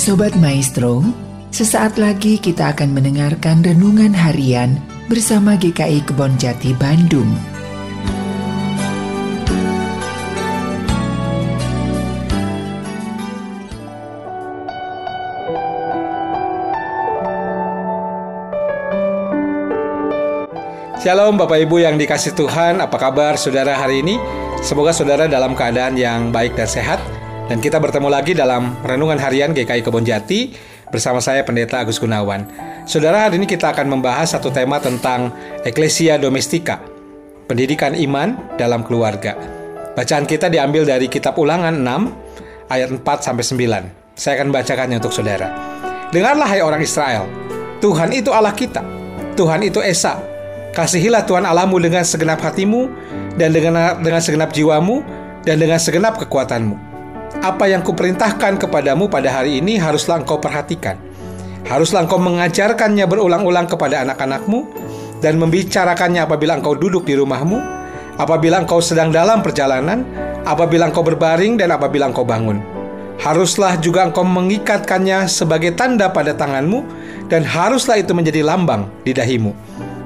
Sobat Maestro, sesaat lagi kita akan mendengarkan renungan harian bersama GKI Kebon Jati Bandung. Shalom Bapak Ibu yang dikasih Tuhan, apa kabar saudara hari ini? Semoga saudara dalam keadaan yang baik dan sehat dan kita bertemu lagi dalam Renungan Harian GKI Kebon Jati bersama saya Pendeta Agus Gunawan. Saudara, hari ini kita akan membahas satu tema tentang Ecclesia Domestika, pendidikan iman dalam keluarga. Bacaan kita diambil dari kitab Ulangan 6 ayat 4 sampai 9. Saya akan bacakannya untuk saudara. Dengarlah hai orang Israel, Tuhan itu Allah kita. Tuhan itu Esa, Kasihilah Tuhan Allahmu dengan segenap hatimu dan dengan dengan segenap jiwamu dan dengan segenap kekuatanmu. Apa yang kuperintahkan kepadamu pada hari ini haruslah engkau perhatikan. Haruslah engkau mengajarkannya berulang-ulang kepada anak-anakmu dan membicarakannya apabila engkau duduk di rumahmu, apabila engkau sedang dalam perjalanan, apabila engkau berbaring dan apabila engkau bangun. Haruslah juga engkau mengikatkannya sebagai tanda pada tanganmu dan haruslah itu menjadi lambang di dahimu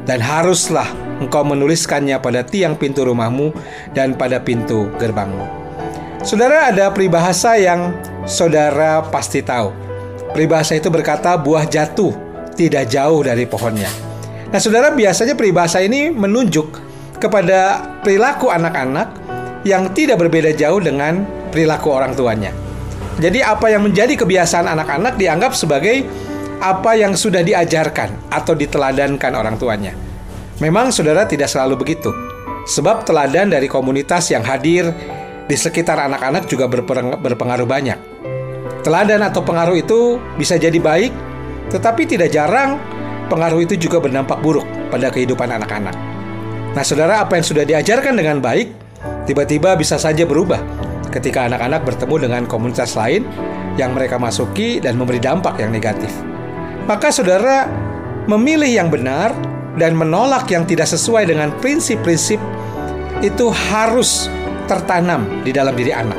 dan haruslah engkau menuliskannya pada tiang pintu rumahmu dan pada pintu gerbangmu. Saudara, ada peribahasa yang saudara pasti tahu. Peribahasa itu berkata, "Buah jatuh tidak jauh dari pohonnya." Nah, saudara, biasanya peribahasa ini menunjuk kepada perilaku anak-anak yang tidak berbeda jauh dengan perilaku orang tuanya. Jadi, apa yang menjadi kebiasaan anak-anak dianggap sebagai apa yang sudah diajarkan atau diteladankan orang tuanya. Memang saudara tidak selalu begitu. Sebab teladan dari komunitas yang hadir di sekitar anak-anak juga berpengaruh banyak. Teladan atau pengaruh itu bisa jadi baik, tetapi tidak jarang pengaruh itu juga berdampak buruk pada kehidupan anak-anak. Nah, saudara, apa yang sudah diajarkan dengan baik tiba-tiba bisa saja berubah ketika anak-anak bertemu dengan komunitas lain yang mereka masuki dan memberi dampak yang negatif. Maka saudara memilih yang benar dan menolak yang tidak sesuai dengan prinsip-prinsip itu harus tertanam di dalam diri anak.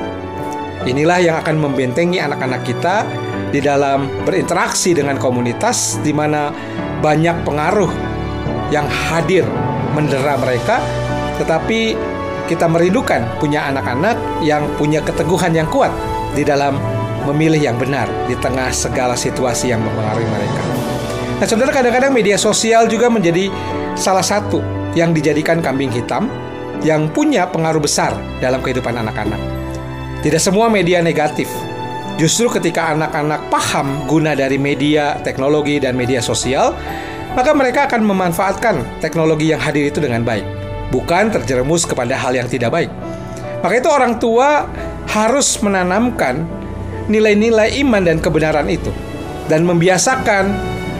Inilah yang akan membentengi anak-anak kita di dalam berinteraksi dengan komunitas di mana banyak pengaruh yang hadir mendera mereka, tetapi kita merindukan punya anak-anak yang punya keteguhan yang kuat di dalam memilih yang benar di tengah segala situasi yang mempengaruhi mereka. Nah, saudara, kadang-kadang media sosial juga menjadi salah satu yang dijadikan kambing hitam yang punya pengaruh besar dalam kehidupan anak-anak. Tidak semua media negatif. Justru ketika anak-anak paham guna dari media, teknologi, dan media sosial, maka mereka akan memanfaatkan teknologi yang hadir itu dengan baik, bukan terjerumus kepada hal yang tidak baik. Maka itu orang tua harus menanamkan nilai-nilai iman dan kebenaran itu dan membiasakan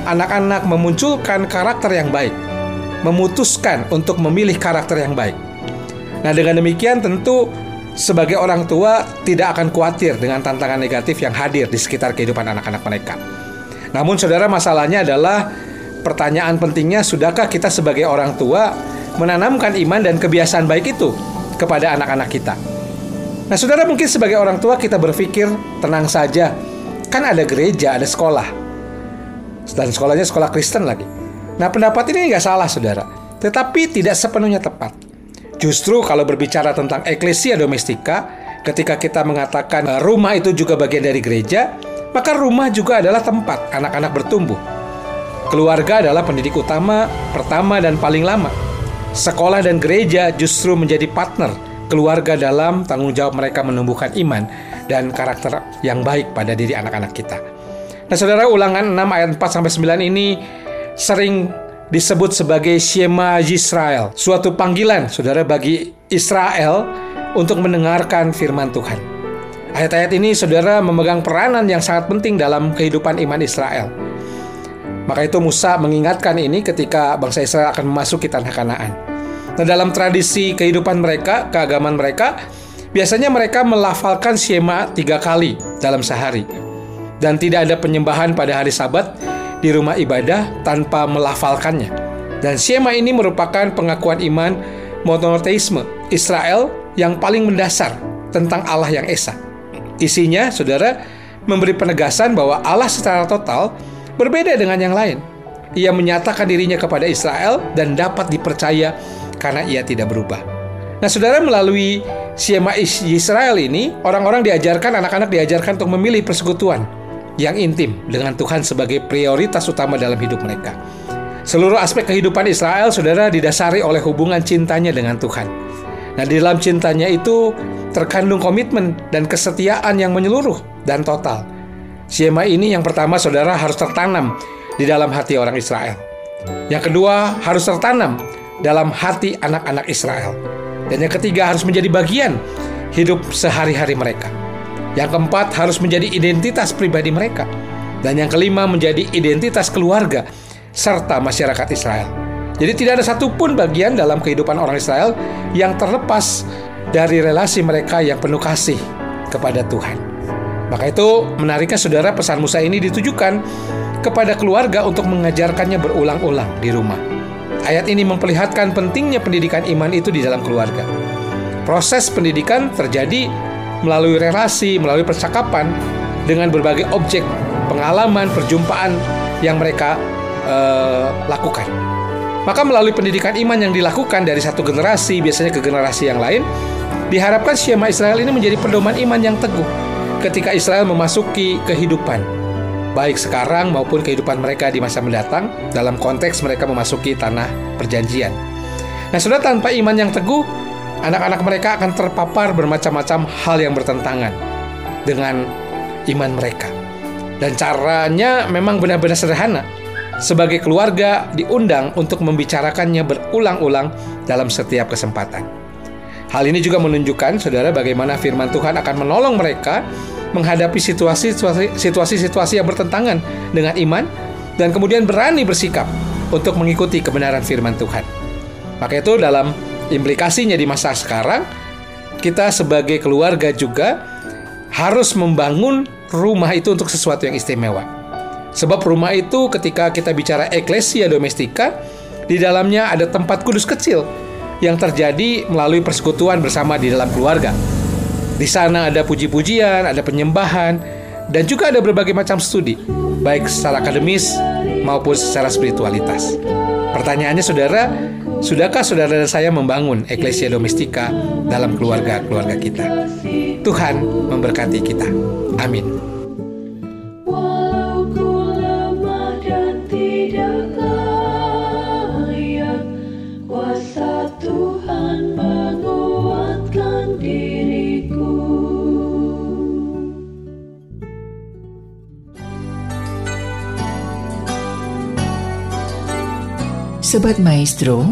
anak-anak memunculkan karakter yang baik, memutuskan untuk memilih karakter yang baik. Nah, dengan demikian tentu sebagai orang tua tidak akan khawatir dengan tantangan negatif yang hadir di sekitar kehidupan anak-anak mereka. Namun saudara masalahnya adalah pertanyaan pentingnya sudahkah kita sebagai orang tua menanamkan iman dan kebiasaan baik itu kepada anak-anak kita? Nah, saudara mungkin sebagai orang tua kita berpikir tenang saja, kan ada gereja, ada sekolah, dan sekolahnya sekolah Kristen lagi. Nah, pendapat ini nggak salah, saudara, tetapi tidak sepenuhnya tepat. Justru kalau berbicara tentang eklesia domestika, ketika kita mengatakan eh, rumah itu juga bagian dari gereja, maka rumah juga adalah tempat anak-anak bertumbuh. Keluarga adalah pendidik utama, pertama, dan paling lama. Sekolah dan gereja justru menjadi partner keluarga dalam tanggung jawab mereka menumbuhkan iman dan karakter yang baik pada diri anak-anak kita. Nah, Saudara, ulangan 6 ayat 4 sampai 9 ini sering disebut sebagai Shema Yisrael, suatu panggilan Saudara bagi Israel untuk mendengarkan firman Tuhan. Ayat-ayat ini Saudara memegang peranan yang sangat penting dalam kehidupan iman Israel. Maka itu Musa mengingatkan ini ketika bangsa Israel akan memasuki tanah Kanaan. Nah, dalam tradisi kehidupan mereka, keagamaan mereka, biasanya mereka melafalkan Shema tiga kali dalam sehari. Dan tidak ada penyembahan pada hari sabat di rumah ibadah tanpa melafalkannya. Dan Shema ini merupakan pengakuan iman monoteisme Israel yang paling mendasar tentang Allah yang Esa. Isinya, saudara, memberi penegasan bahwa Allah secara total berbeda dengan yang lain. Ia menyatakan dirinya kepada Israel dan dapat dipercaya karena ia tidak berubah. Nah, saudara, melalui Siema Israel ini, orang-orang diajarkan, anak-anak diajarkan untuk memilih persekutuan yang intim dengan Tuhan sebagai prioritas utama dalam hidup mereka. Seluruh aspek kehidupan Israel, saudara, didasari oleh hubungan cintanya dengan Tuhan. Nah, di dalam cintanya itu terkandung komitmen dan kesetiaan yang menyeluruh dan total. Siema ini yang pertama, saudara, harus tertanam di dalam hati orang Israel. Yang kedua, harus tertanam dalam hati anak-anak Israel. Dan yang ketiga, harus menjadi bagian hidup sehari-hari mereka. Yang keempat, harus menjadi identitas pribadi mereka. Dan yang kelima, menjadi identitas keluarga serta masyarakat Israel. Jadi tidak ada satupun bagian dalam kehidupan orang Israel yang terlepas dari relasi mereka yang penuh kasih kepada Tuhan. Maka itu menariknya saudara pesan Musa ini ditujukan kepada keluarga untuk mengajarkannya berulang-ulang di rumah. Ayat ini memperlihatkan pentingnya pendidikan iman itu di dalam keluarga. Proses pendidikan terjadi melalui relasi, melalui percakapan dengan berbagai objek, pengalaman, perjumpaan yang mereka uh, lakukan. Maka melalui pendidikan iman yang dilakukan dari satu generasi biasanya ke generasi yang lain, diharapkan Syema Israel ini menjadi pedoman iman yang teguh ketika Israel memasuki kehidupan baik sekarang maupun kehidupan mereka di masa mendatang dalam konteks mereka memasuki tanah perjanjian. Nah, sudah tanpa iman yang teguh, anak-anak mereka akan terpapar bermacam-macam hal yang bertentangan dengan iman mereka. Dan caranya memang benar-benar sederhana sebagai keluarga diundang untuk membicarakannya berulang-ulang dalam setiap kesempatan. Hal ini juga menunjukkan, saudara, bagaimana firman Tuhan akan menolong mereka menghadapi situasi-situasi yang bertentangan dengan iman dan kemudian berani bersikap untuk mengikuti kebenaran firman Tuhan. Maka itu dalam implikasinya di masa sekarang, kita sebagai keluarga juga harus membangun rumah itu untuk sesuatu yang istimewa. Sebab rumah itu ketika kita bicara eklesia domestika, di dalamnya ada tempat kudus kecil yang terjadi melalui persekutuan bersama di dalam keluarga. Di sana ada puji-pujian, ada penyembahan, dan juga ada berbagai macam studi, baik secara akademis maupun secara spiritualitas. Pertanyaannya saudara, sudahkah saudara dan saya membangun eklesia domestika dalam keluarga-keluarga kita? Tuhan memberkati kita. Amin. Sobat Maestro,